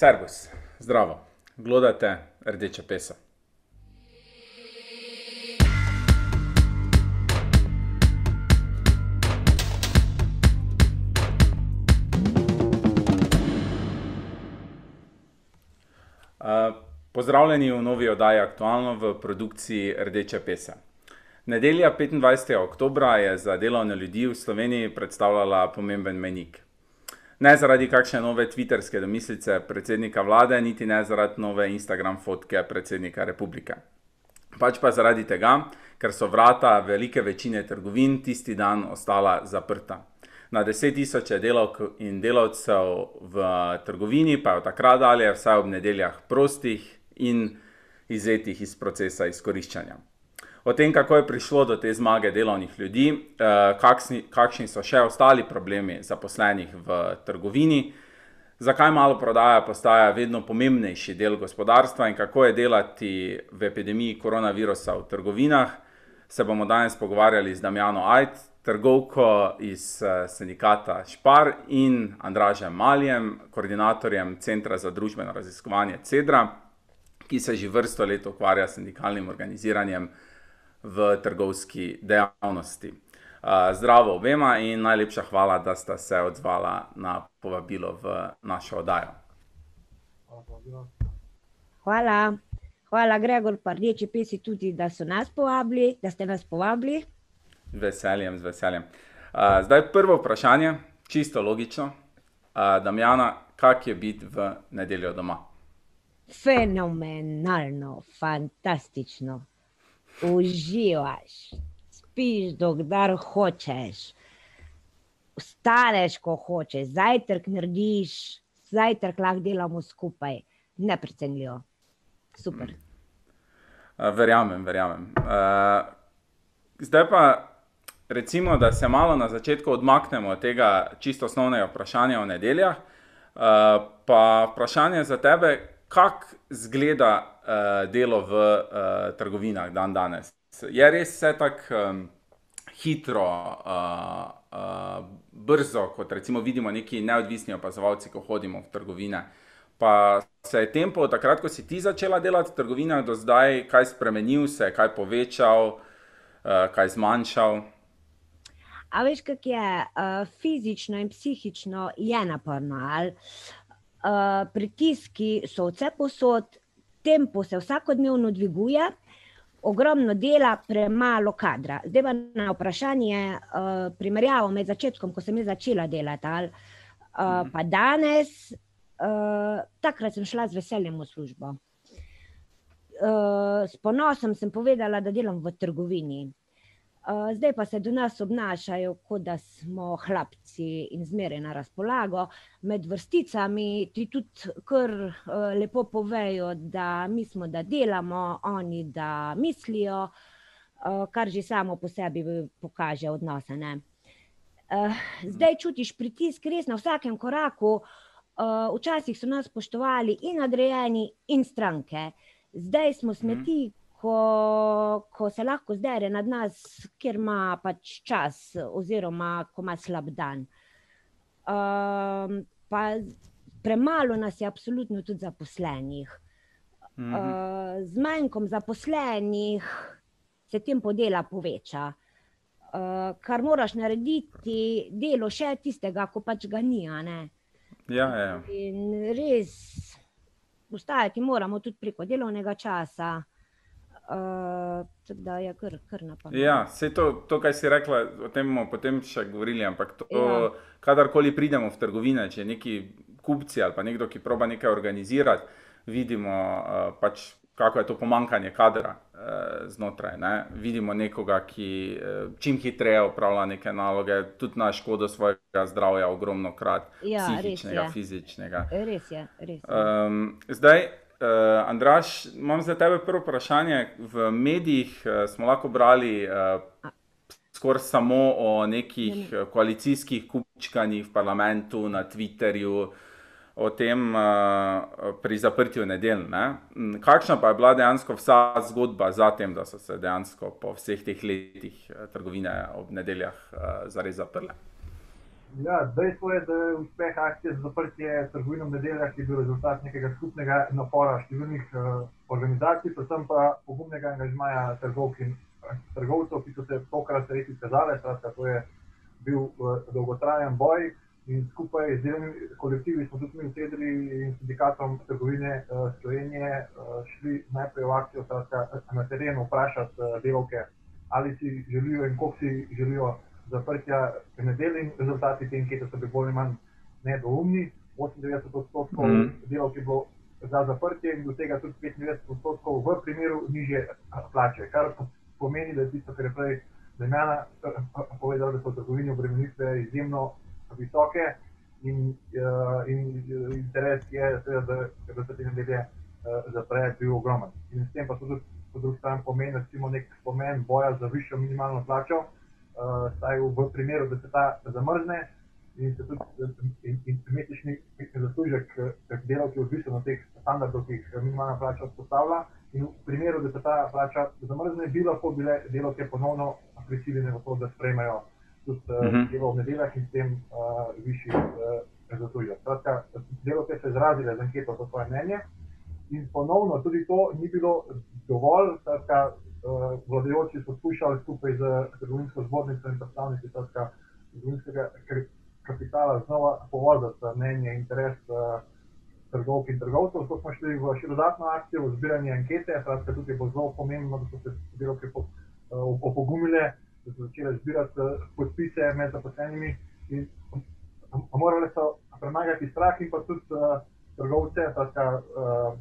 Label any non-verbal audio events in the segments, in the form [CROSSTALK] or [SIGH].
Servus, zdravo, glodate rdeča pesa. Uh, pozdravljeni v novi oddaji Aktualno v produkciji Rdeče pese. Nedelja 25. oktober je za delovne ljudi v Sloveniji predstavljala pomemben menik. Ne zaradi kakšne nove twitterske domislice predsednika vlade, niti ne zaradi nove Instagram fotke predsednika republike. Pač pa zaradi tega, ker so vrata velike večine trgovin tisti dan ostala zaprta. Na deset tisoče delavk in delavcev v trgovini pa je od takrat dalje vsaj ob nedeljah prostih in izzetih iz procesa izkoriščanja o tem, kako je prišlo do te zmage delovnih ljudi, eh, kakšni, kakšni so še ostali problemi zaposlenih v trgovini, zakaj malo prodaja postaja vedno pomembnejši del gospodarstva in kako je delati v epidemiji koronavirusa v trgovinah, se bomo danes pogovarjali z Damjano Ajd, trgovko iz eh, sindikata Špar in Andražem Maljem, koordinatorjem Centra za družbeno raziskovanje CEDRA, ki se že vrsto let ukvarja s sindikalnim organiziranjem v trgovski dejavnosti. Zdravo obema in najlepša hvala, da ste se odzvala na povabilo v našo oddajo. Hvala, hvala Gregor, pa rdeči pesi tudi, da so nas povabili, da ste nas povabili. Z veseljem, z veseljem. Zdaj prvo vprašanje, čisto logično. Damjana, kak je biti v nedeljo doma? Fenomenalno, fantastično uživaš, spiš, dokler hočeš, vstaneš, ko hočeš, zajtrk narediš, zajtrk lahko delamo skupaj, neprecenljivo. Super. Verjamem, verjamem. Zdaj pa, recimo, da se malo na začetku odmaknemo od tega čisto osnovnega vprašanja o nedeljah. Pa vprašanje za tebe, kako izgleda uh, delo v uh, trgovinah dan danes. Je res vse tako um, hitro, uh, uh, brzo, kot recimo vidimo neki neodvisni opazovalci, ko hodimo v trgovine. Pa se je tempo takrat, ko si ti začela delati v trgovinah, do zdaj, kaj spremenil, se je kaj povečal, uh, kaj zmanjšal. A veš, kako je uh, fizično in psihično je naporno. Uh, pritiski so vse posod, tempo se vsakodnevno dviguje, ogromno dela, premalo kadra. Zdaj pa na vprašanje, uh, primerjavo med začetkom, ko sem začela delati, ali, uh, pa danes, uh, takrat sem šla z veseljem v službo. Uh, s ponosom sem povedala, da delam v trgovini. Zdaj pa se do nas obnašajo, kot da smo hlapci in zmeraj na razpolago. Med vrsticami ti tudi kar lepo povejo, da mi smo, da delamo, oni da mislijo, kar že samo po sebi pokaže odnose. Uh, zdaj čutiš pritisk res na vsakem koraku. Včasih so nas spoštovali in nadrejeni, in stranke. Zdaj smo smeti, mm ko, ko se lahko zdere nad nas, ker ima pač čas, oziroma ko ima slab dan. Um, pa premalo nas je, absolutno, tudi zaposlenih. Mhm. Uh, z manjkom zaposlenih se tempo dela poveča. Uh, kar moraš narediti, delo še tistega, ko pač ga ni. Ja, ja. In res, ustajati moramo tudi preko delovnega časa. Uh, da je kar, kar napačno. Ja, vse to, to, kar si rekla, o tem bomo potem še govorili. Ampak to, ja. kadarkoli pridemo v trgovine, če neki kupci ali pa nekdo, ki proba nekaj organizirati, vidimo uh, pač, kako je to pomankanje kadra uh, znotraj. Ne? Vidimo nekoga, ki uh, čim hitreje upravlja neke naloge, tudi na škodo svojega zdravja, ogromno krat, ja, psihičnega, res fizičnega. Res je. Res je. Um, zdaj. Uh, Andraš, imam za tebe prvo vprašanje. V medijih uh, smo lahko brali uh, skoraj samo o nekih uh, koalicijskih kupčkanjih v parlamentu, na Twitterju, o tem uh, pri zaprtju nedelj. Ne? Kakšna pa je bila dejansko vsa zgodba za tem, da so se dejansko po vseh teh letih uh, trgovine ob nedeljah uh, zares zaprle? Ja, dejstvo je, da je uspeh akcije za zaprtje trgovine v nedeljah bil rezultat nekega skupnega napora številnih uh, organizacij, predvsem pa pogumnega angažmaja trgovk in uh, trgovcev, ki so se tokrat res izkazali. To je bil uh, dolgotrajen boj in skupaj z delovnimi kolektivi smo tudi mi usedli in sindikatom trgovine uh, Slovenije uh, šli najprej v akcijo, skratka, na terenu vprašati uh, delovke, ali si želijo in koliko si želijo zaprtja v nedelji in rezultati te ankete so bili bolj ali manj nedoumni. 98 odstotkov mm delov je bilo za zaprtje in do tega tudi 95 odstotkov v primeru niže plače, kar pomeni, da je tisto, kar je prej Zemljana povedala, da so trgovine obremenitve izjemno visoke in, uh, in interes je, seveda, da se te nedelje uh, zapre, bil ogromen. In s tem pa tudi po drugi strani pomeni, recimo, nek pomen boja za višjo minimalno plačo, vsaj uh, v primeru, da se ta zamrzne in se tudi mesečni zaslužek delavcev odvisen od teh standardov, ki jih minimalna plača vzpostavlja. In v primeru, da se ta plača zamrzne, bi lahko bile delavke ponovno prisiljene v to, da sprejmejo tudi uh, uh -huh. delo v nedeljah in s tem uh, višji uh, zaslužek. Skratka, delavke so izrazile z anketo to svoje mnenje. In ponovno tudi to ni bilo dovolj, skratka, vladajoči so skušali skupaj z trgovinsko zbornico in predstavniki trgovinskega kapitala znova povoziti mnenje in interes uh, trgovk in trgovcev. Zato smo šli v še dodatno akcijo, v zbiranje ankete. Skratka, tukaj bo zelo pomembno, da so se delovke uh, opogumile, da so začele zbirati uh, podpise med zaposlenimi. Morali so premagati strah in pa tudi uh, trgovce. Skratka, uh,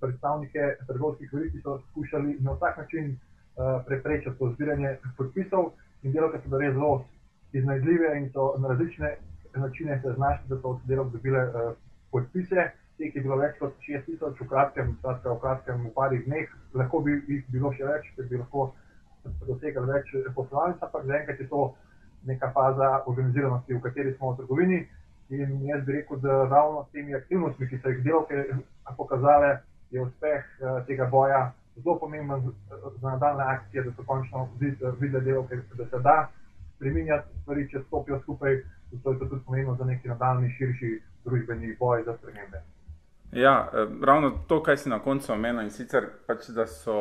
predstavnike trgovskih verig, ki so skušali na vsak način uh, preprečiti zbiranje podpisov in delovke so bile res zelo iznajdljive in so na različne načine se znašli, da so od delovk dobile uh, podpise. Teh je bilo več kot 6000 v kratkem, skratka v kratkem, v parih dneh, lahko bi jih bilo še več, ker bi lahko dosegali več poslovalnic, ampak zaenkrat je to neka faza organiziranosti, v kateri smo v trgovini. In jaz bi rekel, da ravno s temi aktivnostmi, ki so jih delovke pokazale, je uspeh uh, tega boja zelo pomemben za nadaljne akcije, da so končno videli delo, da se da spremenjati stvari, če stopijo skupaj. To je tudi pomembno za neki nadaljni širši družbeni boj za spremembe. Ja, eh, ravno to, kar si na koncu omenil, in sicer, pač, da, so,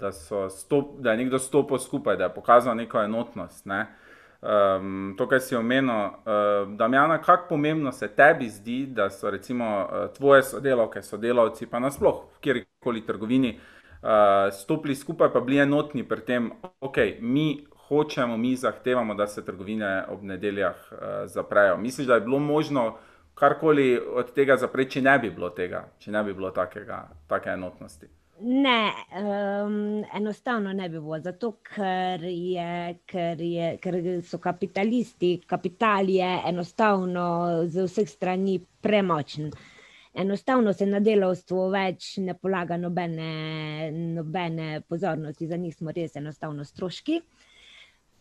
da, so stop, da je nekdo stopil skupaj, da je pokazal neko enotnost. Ne? Uh, Um, to, kar si omenil, uh, Damjana, kako pomembno se tebi zdi, da so recimo uh, tvoje sodelavke, sodelavci, pa nasplošno v kjerkoli trgovini, uh, stopili skupaj, pa bili enotni pri tem, ok, mi hočemo, mi zahtevamo, da se trgovine ob nedeljah uh, zaprejo. Misliš, da je bilo možno karkoli od tega zapreti, če ne bi bilo tega, če ne bi bilo takega, take enotnosti? Ne, um, enostavno ne bi bilo, zato ker, je, ker, je, ker so kapitalisti, kapital je enostavno z vseh strani premočen. Enostavno se na delovstvu več ne polaga nobene, nobene pozornosti, za njih smo res enostavno stroški.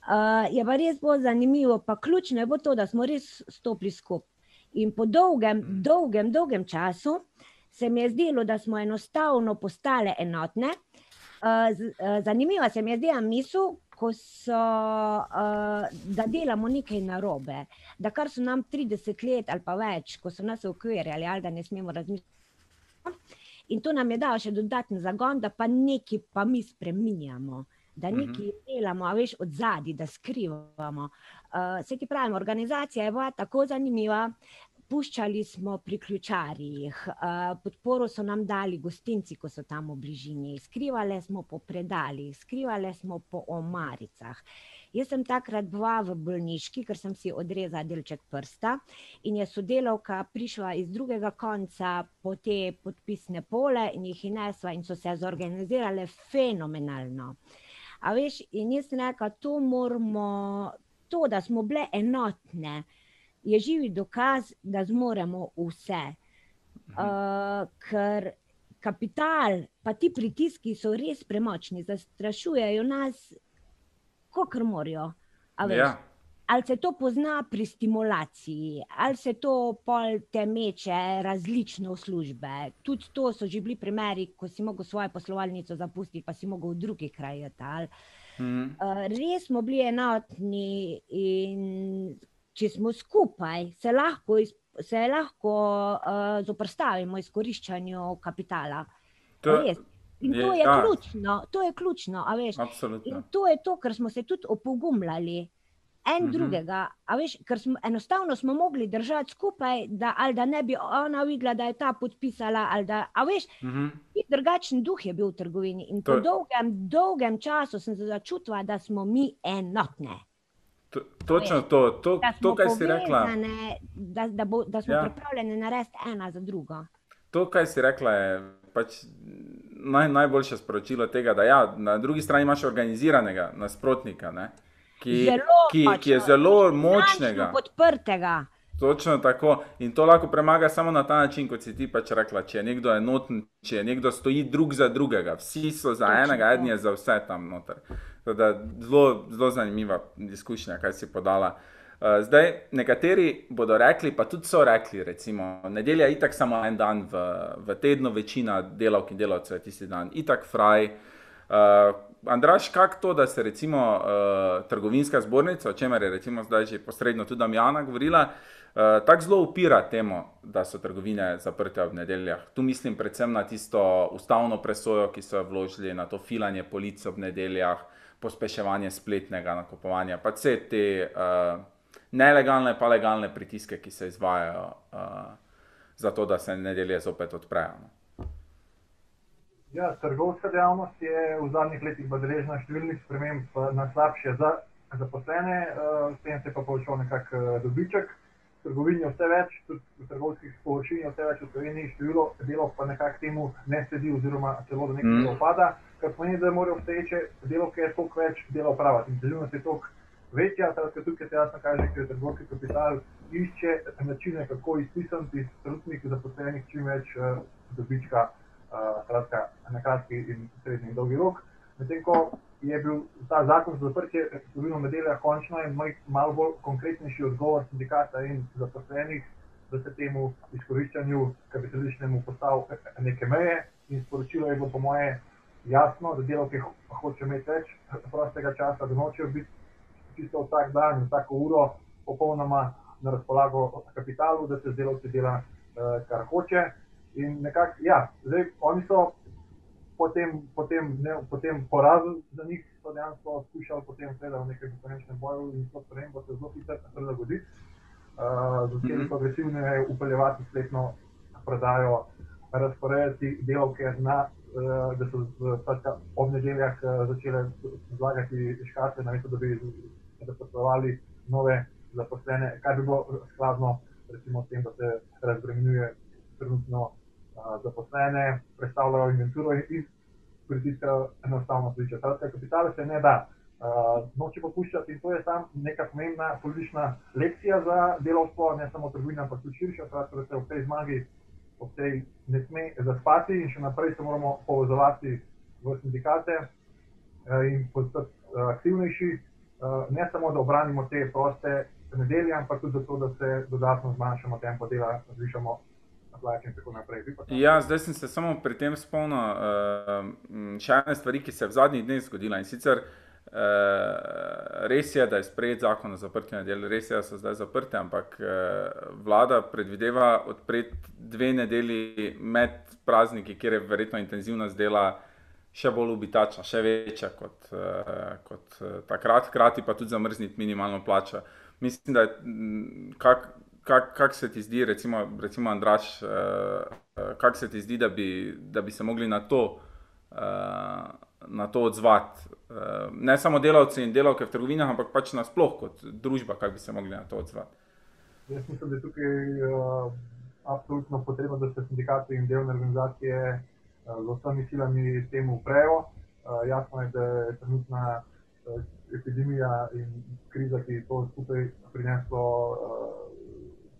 Uh, je pa res bolj zanimivo, pa ključno je to, da smo res stopili skupaj. In po dolgem, dolgem, dolgem času se mi je zdelo, da smo enostavno postale enotne. Uh, zanimiva se mi je zdela misel, ko so, uh, da delamo nekaj narobe, da kar so nam 30 let ali pa več, ko so nas ukvirjali, ali da ne smemo razmišljati. In to nam je dalo še dodatni zagon, da pa nekaj pa mi spremenjamo. Da mhm. nekaj delamo, a veš, od zadaj, da skrivamo. Uh, se ti pravim, organizacija je bila tako zanimiva, puščali smo pri ključarjih, podporo so nam dali gostinci, ko so tam v bližini, skrivali smo po predalih, skrivali smo po omaricah. Jaz sem takrat bila v bolniški, ker sem si odrezala delček prsta in je sodelavka prišla iz drugega konca po te podpisne pole in jih inesla in so se zorganizirale fenomenalno. A veš, in jaz sem rekla, to moramo, to, da smo bile enotne, je živi dokaz, da zmoremo vse. Uh, ker kapital, pa ti pritiski so res premočni, zastrašujejo nas, kot morajo. Ja. Ali se to pozna pri stimulaciji, ali se to pol temeče različne službe. Tudi to so že bili primeri, ko si lahko svojo poslovalnico zapustiti, pa si lahko v drugi kraj. Mm. Uh, res smo bili enotni in če smo skupaj, se lahko, se lahko uh, zoprstavimo izkoriščanju kapitala. To, In to je, je ja. ključno, to je ključno, veš. Absolutno. In to je to, kar smo se tudi opogumljali. En mm -hmm. drugega, veš, ker smo enostavno smo mogli držati skupaj, da, da ne bi ona videla, da je ta podpisala. Da, veš, mm -hmm. Drugačen duh je bil v trgovini. In to... po dolgem, dolgem času sem se začutila, da smo mi enotne. To, točno to, to, to kar si rekla. Da, da, bo, da smo ja. pripravljeni narediti ena za drugo. To, kar si rekla, je pač naj, najboljše sporočilo tega, da ja, na drugi strani imaš organiziranega nasprotnika, ne, ki, ki, ki je zelo močnega. Podprtega. Točno tako. In to lahko premaga samo na ta način, kot si ti pač rekla. Če je nekdo enoten, če je nekdo stoji drug za drugega, vsi so za Točno enega, eden je za vse tam noter. Zelo, zelo zanimiva izkušnja, kaj si podala. Uh, zdaj, nekateri bodo rekli, pa tudi so rekli, recimo, nedelja je itak samo en dan v, v tednu, večina delavk in delavcev je tisti dan, itak fraj. Uh, Andraš, kako to, da se recimo uh, trgovinska zbornica, o čemer je recimo zdaj že posredno tudi Damjana govorila, uh, tako zelo upira temu, da so trgovine zaprte ob nedeljah. Tu mislim predvsem na tisto ustavno presojo, ki so jo vložili, na to filanje polic ob nedeljah, pospeševanje spletnega nakupovanja, pa vse te. Uh, nelegalne, pa legalne pritiske, ki se izvajajo uh, za to, da se nedelje zopet odprejo. No. Ja, trgovska dejavnost je v zadnjih letih deležna številnih sprememb na slabše za zaposlene, s tem se pa povečal nekakšen dobiček. Trgovin je vse več, tudi trgovskih površin je vse več v Sloveniji, število delov pa nekako temu ne sledi, oziroma celo do nekega mm. opada, kar pomeni, da morajo obstoječe delovke toliko več dela opraviti. Intenzivnost je toliko večja, tako da tukaj se jasno kaže, ker trgovski kapital išče načine, kako izpisati iz trenutnih zaposlenih čim več uh, dobička, uh, na kratki in srednji in dolgi rok. Medtem ko je bil ta zakon za zaprtje trgovino nedelja končno in malo bolj konkretnejši odgovor sindikata in zaposlenih, da se temu izkoriščanju kapitalističnemu postav neke meje in sporočilo je bilo po moje jasno, da delovke hoče imeti več prostega časa, da nočejo biti čisto vsak dan, vsako uro, popolnoma na razpolago kapitalu, da se z delavci dela, uh, kar hoče. In nekako, ja, zdaj oni so potem, potem, ne, potem porazu za njih, so dejansko skušali potem seveda v nekem konkurenčnem boju in to spremembo se zelo hitro prilagoditi. Uh, začeli mhm. so agresivno upeljevati spletno prodajo, razporejati delavke na Uh, da so pač ob nedeljah uh, začele zlagati škatle, namesto da bi zaposlovali nove zaposlene, kar bi bilo skladno recimo, s tem, da se razbremenjuje trenutno zaposlene, predstavljajo inventuro in pritiskajo enostavno sodišče. Skratka, kapitale se ne da. Uh, noče popuščati in to je tam neka pomembna politična lekcija za delovstvo, ne samo trgovina, ampak tudi širša, skratka, da se v tej zmagi, v tej ne sme zaspati in še naprej se moramo povezovati v sindikate uh, in postati uh, aktivnejši. Eh, ne samo da obranimo te proste nedelje, ampak tudi zato, da se dodatno zmanjšamo tempo dela, zvišamo plače in tako naprej. Ja, zdaj sem se samo pri tem spomnil uh, še ene stvari, ki se je v zadnjih dneh zgodila. In sicer uh, res je, da je sprejet zakon o zaprtju nedelj, res je, da so zdaj zaprte, ampak uh, vlada predvideva odpreti dve nedelji med prazniki, kjer je verjetno intenzivnost dela še bolj ubitačna, še večja kot, kot takrat, hkrati pa tudi zamrzniti minimalno plačo. Mislim, da je, kak, kak, kak se ti zdi, recimo, recimo Andraš, uh, kak se ti zdi, da bi, da bi se mogli na to, uh, na to odzvati. Uh, ne samo delavci in delavke v trgovinah, ampak pač nasploh kot družba, kako bi se mogli na to odzvati. Jaz mislim, da je tukaj uh, absolutno potrebno, da se sindikati in delovne organizacije z vsemi silami temu uprejo. Uh, jasno je, da je trenutna uh, epidemija in kriza, ki je to skupaj prineslo uh,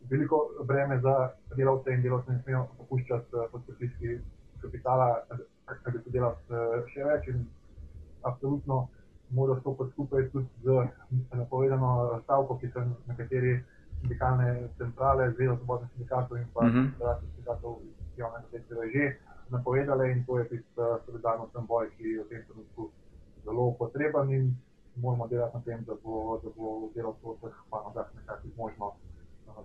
veliko breme za delavce in delavce ne smejo popuščati uh, pod pritiski kapitala, da bi se delal uh, še več in absolutno mora stopiti skupaj tudi z napovedano stavko, ki so nekateri sindikalne centrale, Zveza svobodnih sindikatov in pa uh -huh. sindikatov javnega sektorja že napovedale in to je tisti uh, solidarnostni boj, ki je v tem trenutku zelo potreben. In moramo delati na tem, da bo, da bo delovcev v teh panogah nekako možno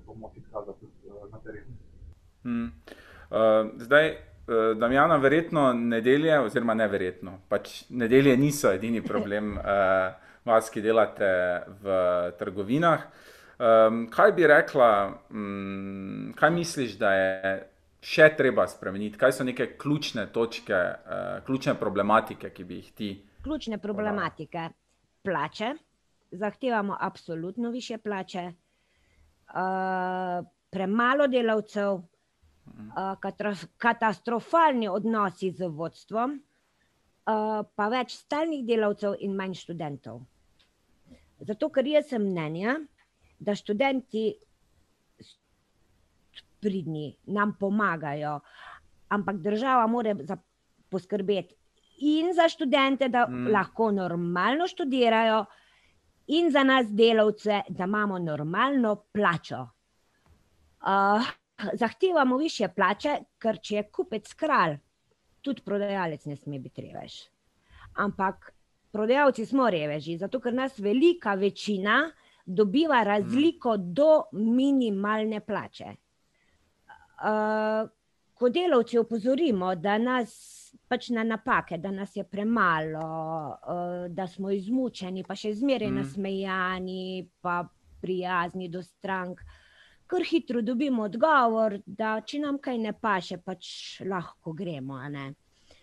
pomoč izkazati na terenu. Hmm. Uh, zdaj, Damjana, verjetno nedelje, oziroma neverjetno, pač nedelje niso edini problem uh, [LAUGHS] vas, ki delate v trgovinah. Um, kaj bi rekla, um, kaj misliš, da je še treba spremeniti? Kaj so neke ključne točke, uh, ključne problematike, ki bi jih ti? Ključne problematike, plače, zahtevamo absolutno više plače, uh, premalo delavcev, katastrofalni odnosi z vodstvom, pa več stalnih delavcev in manj študentov. Zato, ker jaz sem mnenja, da študenti pridni nam pomagajo, ampak država mora poskrbeti in za študente, da mm. lahko normalno študirajo, in za nas delavce, da imamo normalno plačo. Uh, zahtevamo više plače, ker če je kupec kralj, tudi prodajalec ne sme biti revež. Ampak prodajalci smo reveži, zato ker nas velika večina dobiva razliko mm. do minimalne plače. Uh, ko delavci opozorimo, da nas pač na napake, da nas je premalo, uh, da smo izmučeni, pa še zmeraj mm. nasmejani, pa prijazni do strank. Kar hitro dobimo odgovor, da če nam kaj ne paše, pač lahko gremo.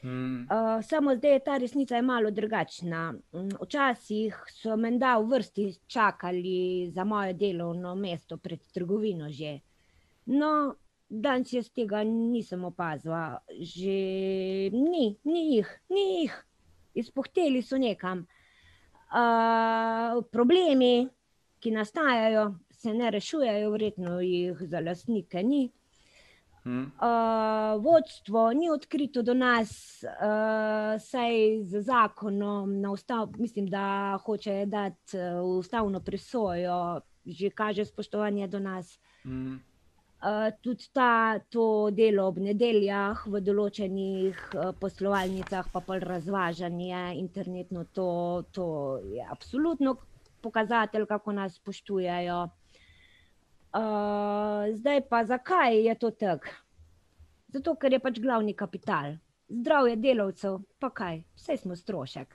Mm. Uh, samo zdaj je ta resnica je malo drugačna. Mm, včasih so menda v vrsti čakali za moje delovno mesto pred trgovino že. No, danes jaz tega nisem opazila, že ni, ni jih, ni jih, izpohteli so nekam. Uh, problemi, ki nastajajo, se ne rešujejo, vredno jih za lastnike ni. Hmm. Uh, vodstvo ni odkrito do nas, uh, saj z zakonom, ustav, mislim, da hoče dati ustavno presojo, že kaže spoštovanje do nas. Hmm. Uh, tudi ta, to delo ob nedeljah v določenih uh, poslovalnicah, pa pol razvažanje internetno, to, to je absolutno pokazatelj, kako nas spoštujejo. Uh, zdaj pa zakaj je to tako? Zato, ker je pač glavni kapital, zdravje delavcev, pa kaj, vse smo strošek.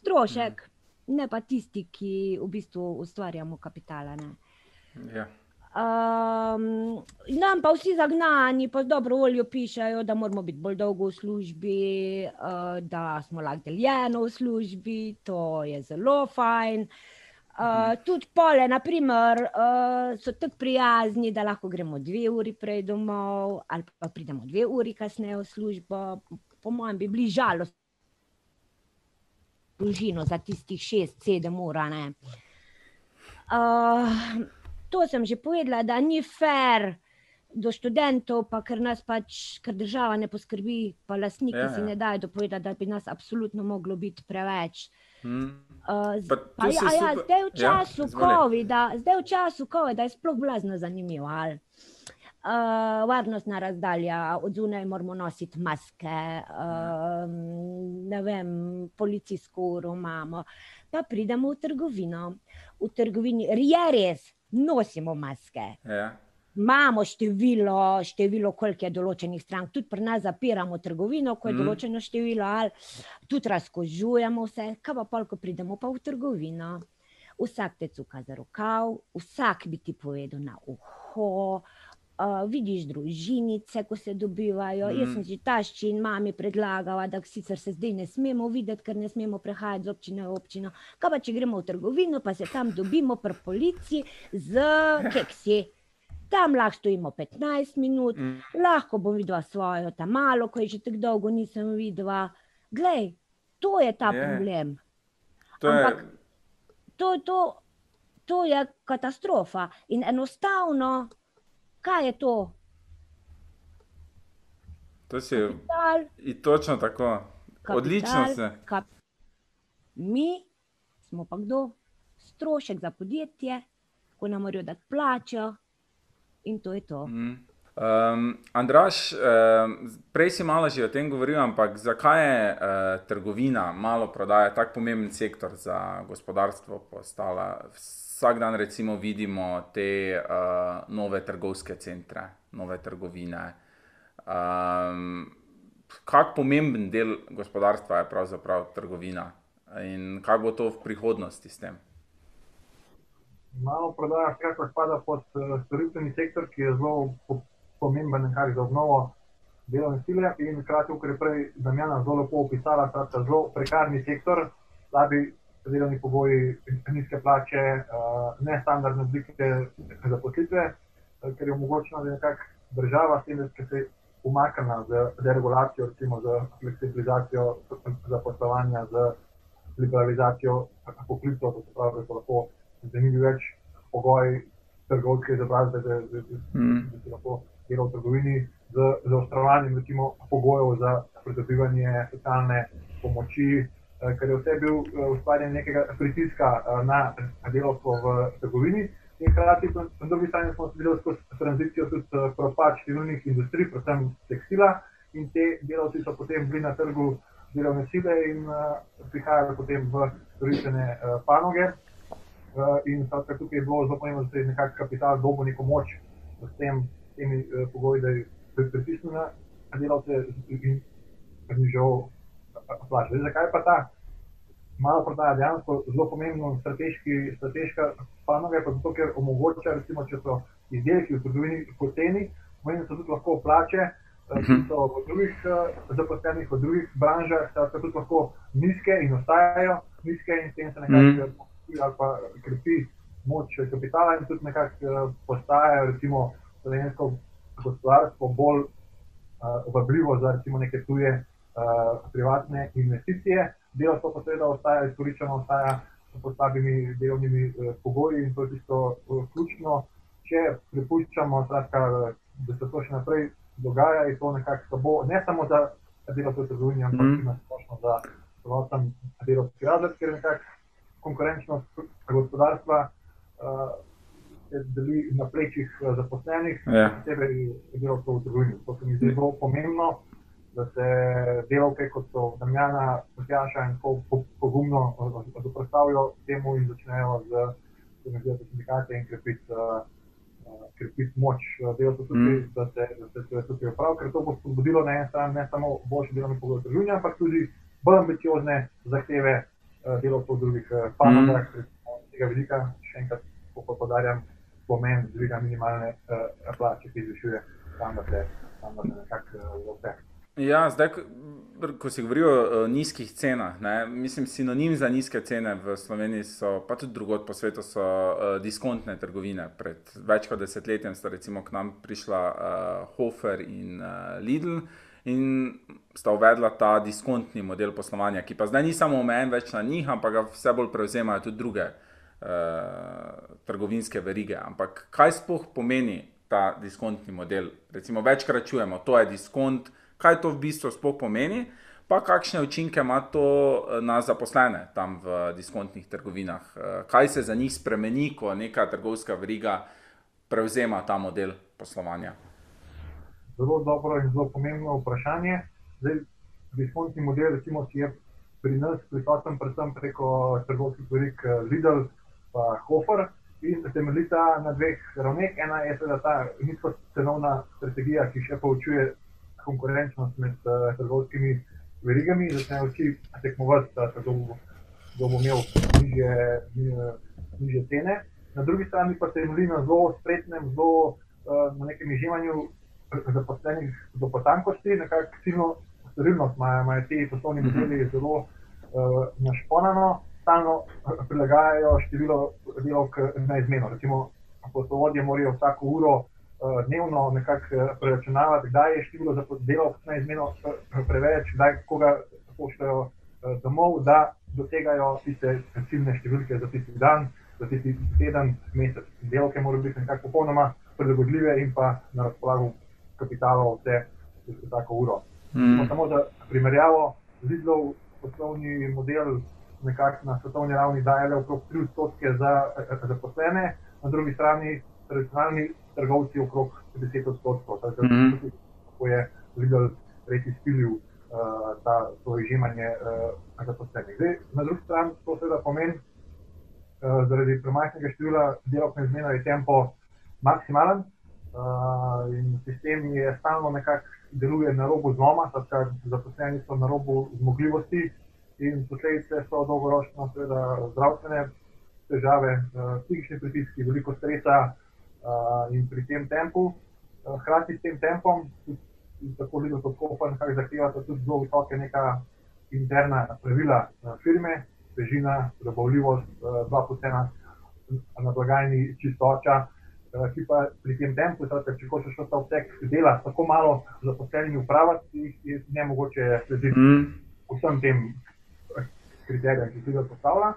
Strošek, mm. ne pa tisti, ki v bistvu ustvarjamo kapitala. Ja. Um, nam pa vsi zagnani, pa dobro voljo pišajo, da moramo biti bolj dolgo v službi, uh, da smo lahko deljeno v službi, to je zelo fajn. Uh, tudi pole, naprimer, uh, so tako prijazni, da lahko gremo dve uri prej domov, ali pa pridemo dve uri kasneje v službo. Po mojem, bi bili žalost, družino za tistih šest, sedem ur. Uh, to sem že povedala, da ni fair do študentov, pa ker nas pač, ker država ne poskrbi, pa lastniki ja, ja. si ne dajo dopovedati, da bi nas absolutno moglo biti preveč. Hmm. Uh, pa, ja, ja, zdaj v ja, času ja, COVID-a, zdaj v času COVID-a je sploh blazno zanimivo. Uh, varnostna razdalja, od zunaj moramo nositi maske, uh, ne vem, policijsko uro imamo. Pa pridemo v trgovino. V trgovini je res, nosimo maske. Ja imamo število, število koliko je določenih strank, tudi pri nas zapiramo trgovino, ko je mm. določeno število, ali tudi razkožujemo vse, kaj pa pol, ko pridemo pa v trgovino. Vsak te cuka za rokav, vsak bi ti povedal na uho. Uh, vidiš družinice, ko se dobivajo. Mm. Jaz sem že tašči in mami predlagala, da sicer se zdaj ne smemo videti, ker ne smemo prehajati z občine v občino. Kaj pa, če gremo v trgovino, pa se tam dobimo pri policiji z keksi. Tam lahko stojimo 15 minut, mm. lahko bom videla svojo, tam malo, ko je že tako dolgo nisem videla. Glej, to je ta je. problem. To Ampak je... To, to, to je katastrofa. In enostavno, kaj je to? To si in točno tako. Kapital, Odlično se. Kap... Mi smo pa kdo? Strošek za podjetje, ko nam morajo dati plačo in to je to. Mm. Um, Andraš, um, prej si malo že o tem govoril, ampak zakaj je uh, trgovina, malo prodaja, tako pomemben sektor za gospodarstvo postala? Vsak dan recimo vidimo te uh, nove trgovske centre, nove trgovine. Um, Kak pomemben del gospodarstva je pravzaprav trgovina in kako bo to v prihodnosti s tem? Malo prodaja, kako spada pod storitveni sektor, ki je zelo pomemben za obnovo delovne sile in hkrati, kar je prej Damjana zelo lepo opisala, ta zelo prekarni sektor, slabi delovni pogoji, nizke plače, nestandardne oblike zaposlitve, ker je omogočeno, da je nekako država s tem, da se umaknila z deregulacijo, recimo z fleksibilizacijo zaposlovanja, z liberalizacijo poklicov, to se pravi, da so lahko zanimivi več pogoji trgovske izobrazbe, da, da, da, da se lahko dela v trgovini z zaostrovanjem pogojev za pridobivanje socialne pomoči, ker je vse bil ustvarjen nekega pritiska na delovstvo v trgovini. In hkrati, na drugi strani, smo videli skozi tranzicijo tudi propad številnih industrij, predvsem tekstila, in te delavci so potem bili na trgu delovne sile in uh, prihajali potem v storitvene uh, panoge. Uh, in tukaj je bilo zelo pomembno, da se je nekako kapital dobil neko moč s tem temi uh, pogoji, da je pritisnil na delavce in znižal plače. Zakaj pa ta malo prodaja dejansko zelo pomembno strateška panoga? Pa zato, ker omogoča, recimo, če so izdelki v trgovini poceni, pomeni, da so tudi lahko plače. Ki so v drugih zaposlenih, v drugih branžah, so tudi lahko nizke in ostajajo nizke, in s tem se nekako mm. ali pa krepi moč kapitala, in tudi nekako postajajo, recimo, slovensko gospodarstvo bolj uh, vabljivo za recimo neke tuje uh, privatne investicije. Delo pa seveda ostaja izkoriščeno, ostaja pod slabimi delovnimi uh, pogoji in to je tisto uh, ključno. Če prepuščamo, skratka, da se to še naprej dogaja, je to nekako slabo, ne samo za delo v trgovini, ampak tudi mm. splošno za celoten delovski razred, ker je nekako konkurenčnost gospodarstva. Uh, se deli na plečih eh, zaposlenih, ja. posebej delavcev v trgovini. To se mi zdi zelo pomembno, da se delavke, kot so Damjana, Matjaša in tako pogumno zoprstavijo temu in začnejo z sindikate in krepiti uh, krepit moč delavcev tudi, mm. da se, da se to tukaj opravi, ker to bo spodbudilo na eni strani ne samo boljše delovne pogoje trgovini, ampak tudi bolj ambiciozne zahteve delavcev v drugih panogah, mm. z tega vidika, še enkrat podarjam, pomen dviga minimalne uh, plače, ki zvišuje standarde, standarde nekako uh, vse. Ja, zdaj, ko si govoril o nizkih cenah, ne, mislim, sinonim za nizke cene v Sloveniji so, pa tudi drugod po svetu, so uh, diskontne trgovine. Pred več kot desetletjem sta recimo k nam prišla uh, Hofer in uh, Lidl in sta uvedla ta diskontni model poslovanja, ki pa zdaj ni samo omejen več na njih, ampak ga vse bolj prevzemajo tudi druge uh, trgovinske verige. Ampak kaj sploh pomeni ta diskontni model? Recimo, večkrat čujemo, to je diskont, kaj to v bistvu sploh pomeni, pa kakšne učinke ima to eh, na zaposlene tam v diskontnih trgovinah. Uh, kaj se za njih spremeni, ko neka trgovska veriga prevzema ta model poslovanja? Zelo dobro in zelo pomembno vprašanje. Zdaj, diskontni model, recimo, je pri nas prisoten predvsem preko trgovskih verig Lidl, pa Hofer. In se temeljita na dveh ravneh. Ena je seveda ta nizkocenovna strategija, ki še poučuje konkurenčnost med uh, trgovskimi verigami, da se vsi tekmovati, da se bo, bo imel nižje, nižje cene. Na drugi strani pa se temelji na zelo spretnem, zelo uh, na nekem izživanju zaposlenih do potankosti, nekako ciljno storilnost imajo ti poslovni modeli zelo uh, našponano stalno prilagajajo število delovk na izmeno. Recimo, poslovodje morajo vsako uro dnevno nekako eh, preračunavati, kdaj je število delovk na izmeno eh, preveč, kdaj koga pošljajo domov, da dosegajo tiste ciljne številke za tisti dan, za tisti teden, mesec. Delovke morajo biti nekako popolnoma prilagodljive in pa na razpolago kapitala vse vsako uro. Mm. Samo za primerjavo, zidlov poslovni model nekako na svetovni ravni dajale okrog 3 odstotke za zaposlene, na drugi strani tradicionalni trgovci okrog 10 odstotkov. Tako mm -hmm. je Lidl res izpilil uh, ta, to izžemanje uh, zaposlenih. Zdaj, na drugi strani to seveda pomeni, uh, zaradi premajhnega števila delovne izmene je tempo maksimalen uh, in sistem je stalno nekako deluje na robu zloma, tako zaposleni so na robu zmogljivosti in posledice so dolgoročno seveda zdravstvene težave, psihični pritiski, veliko stresa uh, in pri tem tempu. Uh, hkrati s tem tempom, tudi tako zelo kot Koper, nekako zahtevata tudi zelo visoke neka interna pravila uh, firme, težina, zabavljivost, uh, dva pocena na blagajni čistoča. Ki pa pri tem tempu, da če hočeš ta obseg dela tako malo zaposlenimi upravati, je ne mogoče slediti mm. vsem tem kriterijem, ki jih postavlja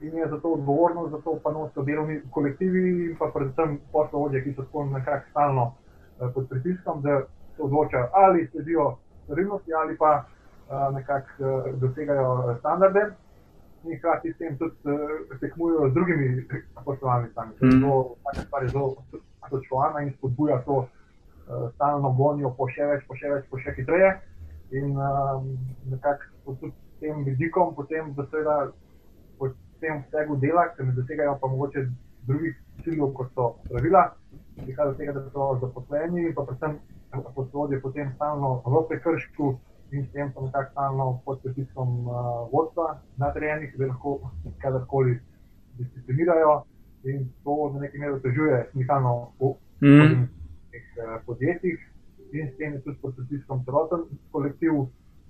in je zato odgovornost, za to pa nosijo delovni kolektivi in pa predvsem poslovodje, ki so tako nekako stalno uh, pod pritiskom, da se odločajo ali sledijo storilnosti ali pa uh, nekako uh, dosegajo standarde. In hkrati s tem tudi uh, tekmujejo z drugimi poslovalnicami. Mm. Vsaka stvar je zelo točkovana in spodbuja to uh, stalno gonijo po še več, po še več, po še hitreje. In um, nekako s tem vidikom potem, da seveda tem obsegu dela, ker ne dosegajo pa mogoče drugih ciljev, kot so pravila, prihaja do tega, da so zaposleni in pa predvsem poslovje potem stalno v prekršku in s tem so nekako stalno pod pritiskom uh, vodstva nadrejenih, da lahko kadarkoli disciplinirajo in to na neki meri otežuje smiselno v mm. teh uh, podjetjih in s tem je tudi pod pritiskom celoten kolektiv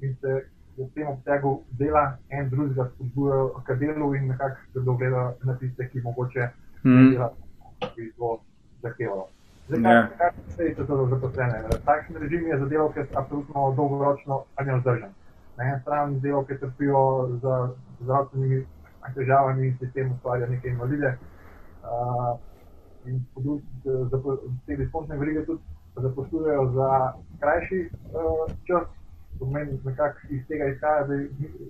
in se v tem obsegu dela en drugega spodbujajo k delu in nekako se dogleda na tiste, ki mogoče mm. ne dela, ki bi to zahtevalo. Zakaj ja. se to zaposlene? Takšen režim je za delovke absolutno dolgoročno nevzdržen. Na eni strani delovke trpijo za zdravstvenimi težavami in se tem ustvarja neke invalide. Uh, in te diskontne verige tudi zaposlujejo za krajši uh, čas, pomeni, nekako iz tega izhaja, da,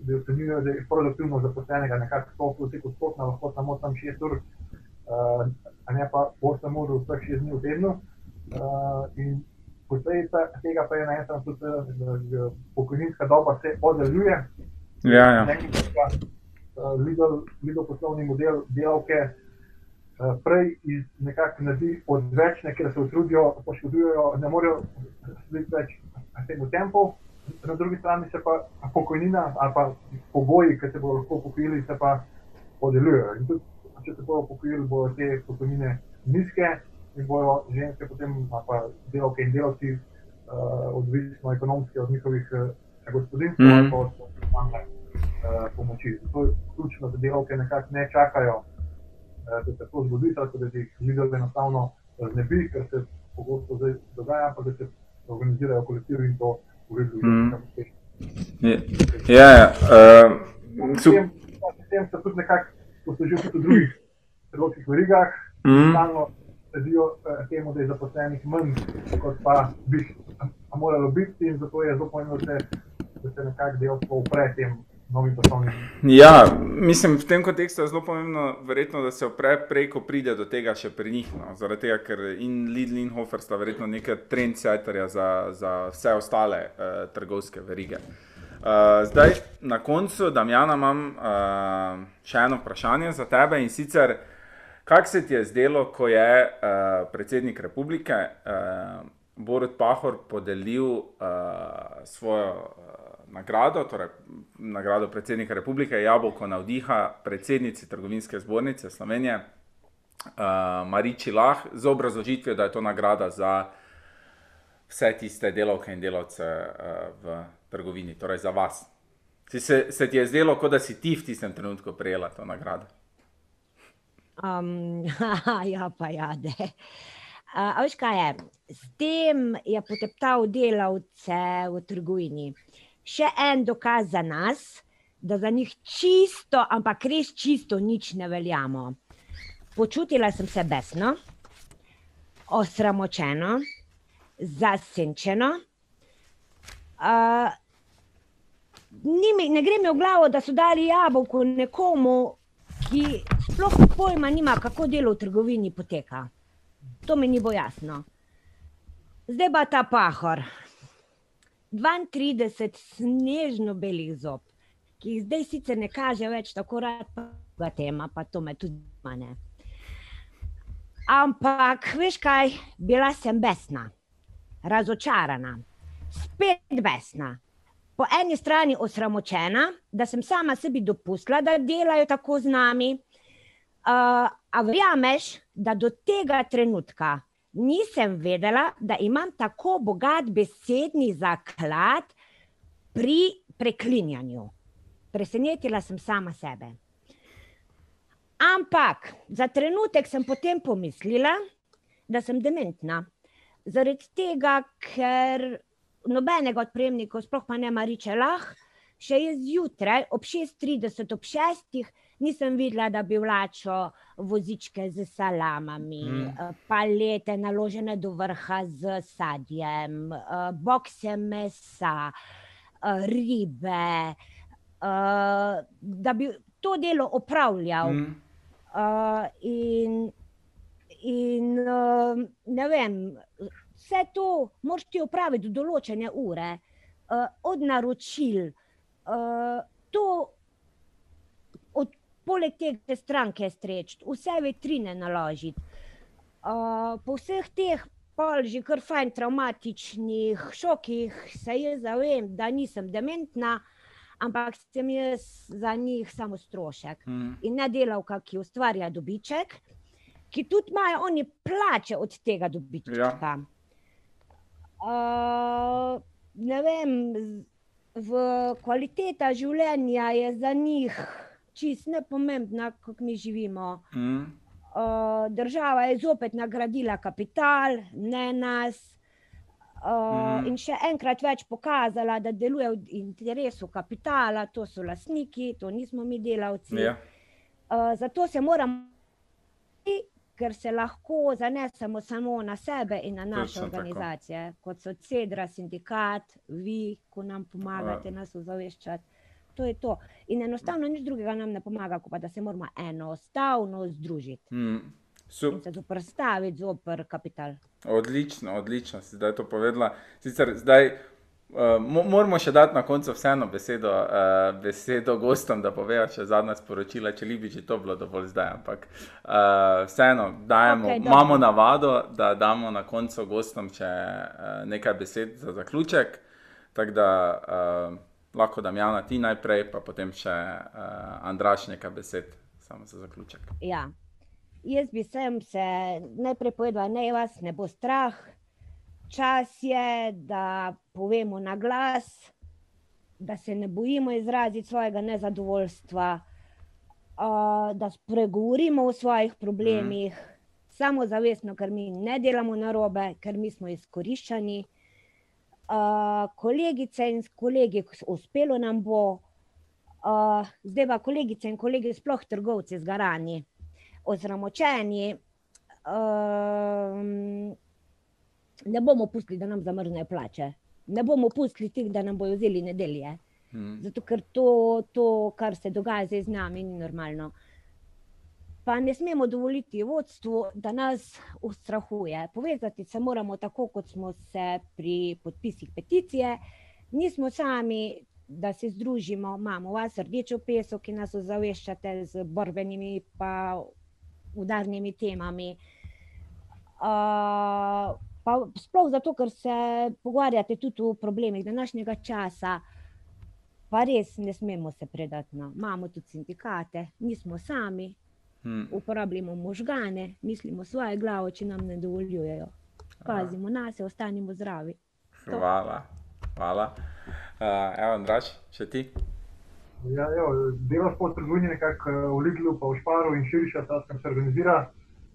da ocenjujejo, da je produktivno zaposlenega nekako 100 plus odstotna, lahko samo tam 6 ur, uh, a ne pa 8 ur vseh 6 dni v tednu. Uh, in posledica tega pa je na enem strani tudi, da pokojninska doba se oddaljuje. Ja, ja. Lidl poslovni model delavke prej iz nekako naredi odvečne, ker se utrudijo, poškodujejo, ne morejo več temu tempu na drugi strani se pa pokojnina ali pa pogoji, ki se bodo lahko pokojili, se pa podeljujejo. In tudi, če se bodo pokojili, bodo te pokojnine nizke in bodo ženske potem, pa delavke in delavci, uh, odvisno ekonomske od njihovih uh, gospodinstv mm. ali pa od osnovne uh, pomoči. Zato je ključno, da delavke nekako ne čakajo, uh, da se to zgodi, tako da jih videli enostavno znebi, ker se pogosto zdaj dogaja, pa da se organizirajo kolektivi in to Mm. Ja, ja. Uh, Potem so tudi nekako poslužili tudi v drugih trgovskih verigah, mm. stalno sledijo eh, temu, da je zaposlenih manj, kot pa bi moralo biti, in zato je zelo pomembno, da se nekako del upre tem novim poslovnim. Ja, mislim, v tem kontekstu je zelo pomembno, verjetno, da se opre prej, ko pride do tega še pri njih. No. Zaradi tega, ker in Lidl in Hofer sta verjetno neke trendsetterja za, za vse ostale uh, trgovske verige. Uh, zdaj, na koncu, Damjana, imam uh, še eno vprašanje za tebe in sicer, kaj se ti je zdelo, ko je uh, predsednik republike uh, Borod Pahor podelil uh, svojo. Uh, nagrado, torej nagrado predsednika republike, Jabolko navdiha, predsednici trgovinske zbornice Slovenije, uh, Mariči Lah, z obrazložitvijo, da je to nagrada za vse tiste delavke in delavce uh, v trgovini, torej za vas. Si se, se ti je zdelo, kot da si ti v tistem trenutku prejela to nagrado? Um, [LAUGHS] ja, pa ja, da. Veš kaj je? S tem je poteptal delavce v trgovini še en dokaz za nas, da za njih čisto, ampak res čisto nič ne veljamo. Počutila sem se besno, osramočeno, zasenčeno. Uh, mi, ne gre mi v glavo, da so dali jabolko nekomu, ki sploh pojma nima, kako delo v trgovini poteka. To mi ni bo jasno. Zdaj pa ta pahor. 32 snežno belih zob, ki jih zdaj sicer ne kaže več tako rad, pa tema, pa to me tudi manj. Ampak, veš kaj, bila sem besna, razočarana, spet besna. Po eni strani osramočena, da sem sama sebi dopustila, da delajo tako z nami. Uh, a verjameš, da do tega trenutka nisem vedela, da imam tako bogat besedni zaklad pri preklinjanju. Presenetila sem sama sebe. Ampak za trenutek sem potem pomislila, da sem dementna. Zaradi tega, ker nobenega od prejemnikov, sploh pa ne mariče lahko, še je zjutraj ob 6:30, ob 6. nisem videla, da bi vlačo vozičke z salamami, mm. palete naložene do vrha z sadjem, bokse mesa, ribe, da bi to delo opravljal. Mm. In, in ne vem, vse to moraš ti opraviti do določene ure, od naročil. To poleg tega stranke streč, vse vitrine naložiti. Uh, po vseh teh pol že kar fajn traumatičnih šokih se jaz zavem, da nisem dementna, ampak sem jaz za njih samo strošek mm. in ne delavka, ki ustvarja dobiček, ki tudi imajo oni plače od tega dobička. Ja. Uh, ne vem, v kvaliteta življenja je za njih čist ne pomembna, kako mi živimo. Mm. Uh, država je zopet nagradila kapital, ne nas. Uh, mm. In še enkrat več pokazala, da deluje v interesu kapitala, to so lastniki, to nismo mi delavci. Yeah. Ja. Uh, zato se moramo, ker se lahko zanesemo samo na sebe in na naše organizacije, tako. kot so Cedra, sindikat, vi, ko nam pomagate, uh. nas ozaveščati to je to. In enostavno nič drugega nam ne pomaga, kot pa da se moramo enostavno združiti. Mm. In se zoprstaviti zoper kapital. Odlično, odlično si zdaj to povedala. Sicer zdaj uh, moramo še dati na koncu vseeno besedo, uh, besedo gostom, da povejo še zadnja sporočila, če bi že to bilo dovolj zdaj. Ampak uh, vseeno dajemo, okay, imamo navado, da damo na koncu gostom še uh, nekaj besed za zaključek. Tako da. Uh, lahko da Jana ti najprej, pa potem še uh, Andraš nekaj besed, samo za zaključek. Ja. Jaz bi sem se najprej povedal, da vas ne bo strah. Čas je, da povemo na glas, da se ne bojimo izraziti svojega nezadovoljstva, uh, da spregovorimo o svojih problemih, mm. samo zavestno, ker mi ne delamo na robe, ker mi smo izkoriščani uh, kolegice in kolegi, uspelo nam bo, uh, zdaj pa kolegice in kolegi, sploh trgovci z garani, ozramočeni, uh, ne bomo pustili, da nam zamrznejo plače, ne bomo pustili tih, da nam bojo vzeli nedelje. Hmm. Zato, ker to, to, kar se dogaja zdaj z nami, ni normalno. Uh, pa ne smemo dovoliti vodstvu, da nas ustrahuje. Povezati se moramo tako, kot smo se pri podpisih peticije. Nismo sami, da se združimo, imamo vas rdečo peso, ki nas ozaveščate z borbenimi in udarnimi temami. Uh, pa sploh zato, ker se pogovarjate tudi o problemih današnjega časa. Pa res ne smemo se predati. No. Imamo tudi sindikate, nismo sami, hmm. uporabljamo možgane, mislimo svoje glave, če nam ne dovoljujejo. Pazimo na sebe, ostanimo zdravi. Hvala. Hvala. Uh, evo, Andraš, še ti. Ja, Delo smo trgovini nekako eh, v Lidlu, pa v Šparu in širša, ta skrb se organizira,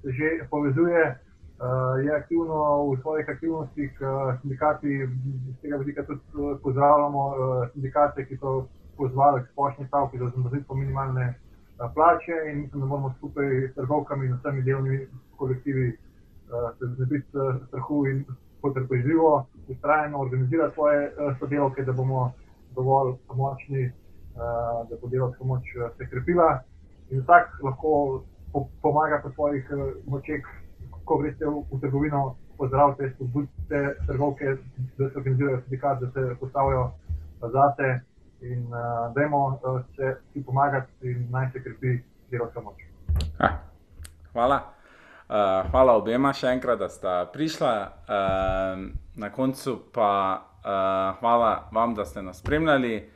že povezuje, uh, je aktivno v svojih aktivnostih, uh, sindikati iz tega vidika tudi pozdravljamo, uh, sindikate, ki so pozvali k splošni stavki za zamrznitev minimalne plače in mislim, da moramo skupaj s trgovkami in vsemi delovnimi kolektivi uh, se znebiti uh, strahu in potrpežljivo, ustrajno organizirati svoje uh, sodelavke, da bomo dovolj močni, uh, da bo delovska moč se krepila. In vsak lahko po, pomaga po svojih uh, močeh, ko greste v, v trgovino, pozdrav te spodbudite trgovke, da se organizirajo sindikat, da se postavijo zase in uh, dajmo uh, se vsi pomagati in naj se krepi delovska moč. Ah, hvala. Uh, hvala obema še enkrat, da sta prišla. Uh, na koncu pa uh, hvala vam, da ste nas spremljali.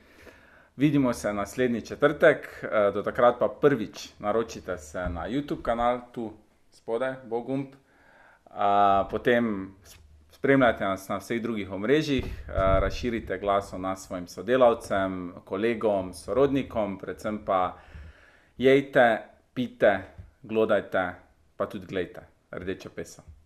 Vidimo se naslednji četrtek, uh, do takrat pa prvič naročite se na YouTube kanal, tu spodaj, Bogump. Uh, potem spremljajte nas na vseh drugih omrežjih, uh, razširite glas o nas svojim sodelavcem, kolegom, sorodnikom, predvsem pa jejte, pite, glodajte, pa tudi gledajte rdečo peso.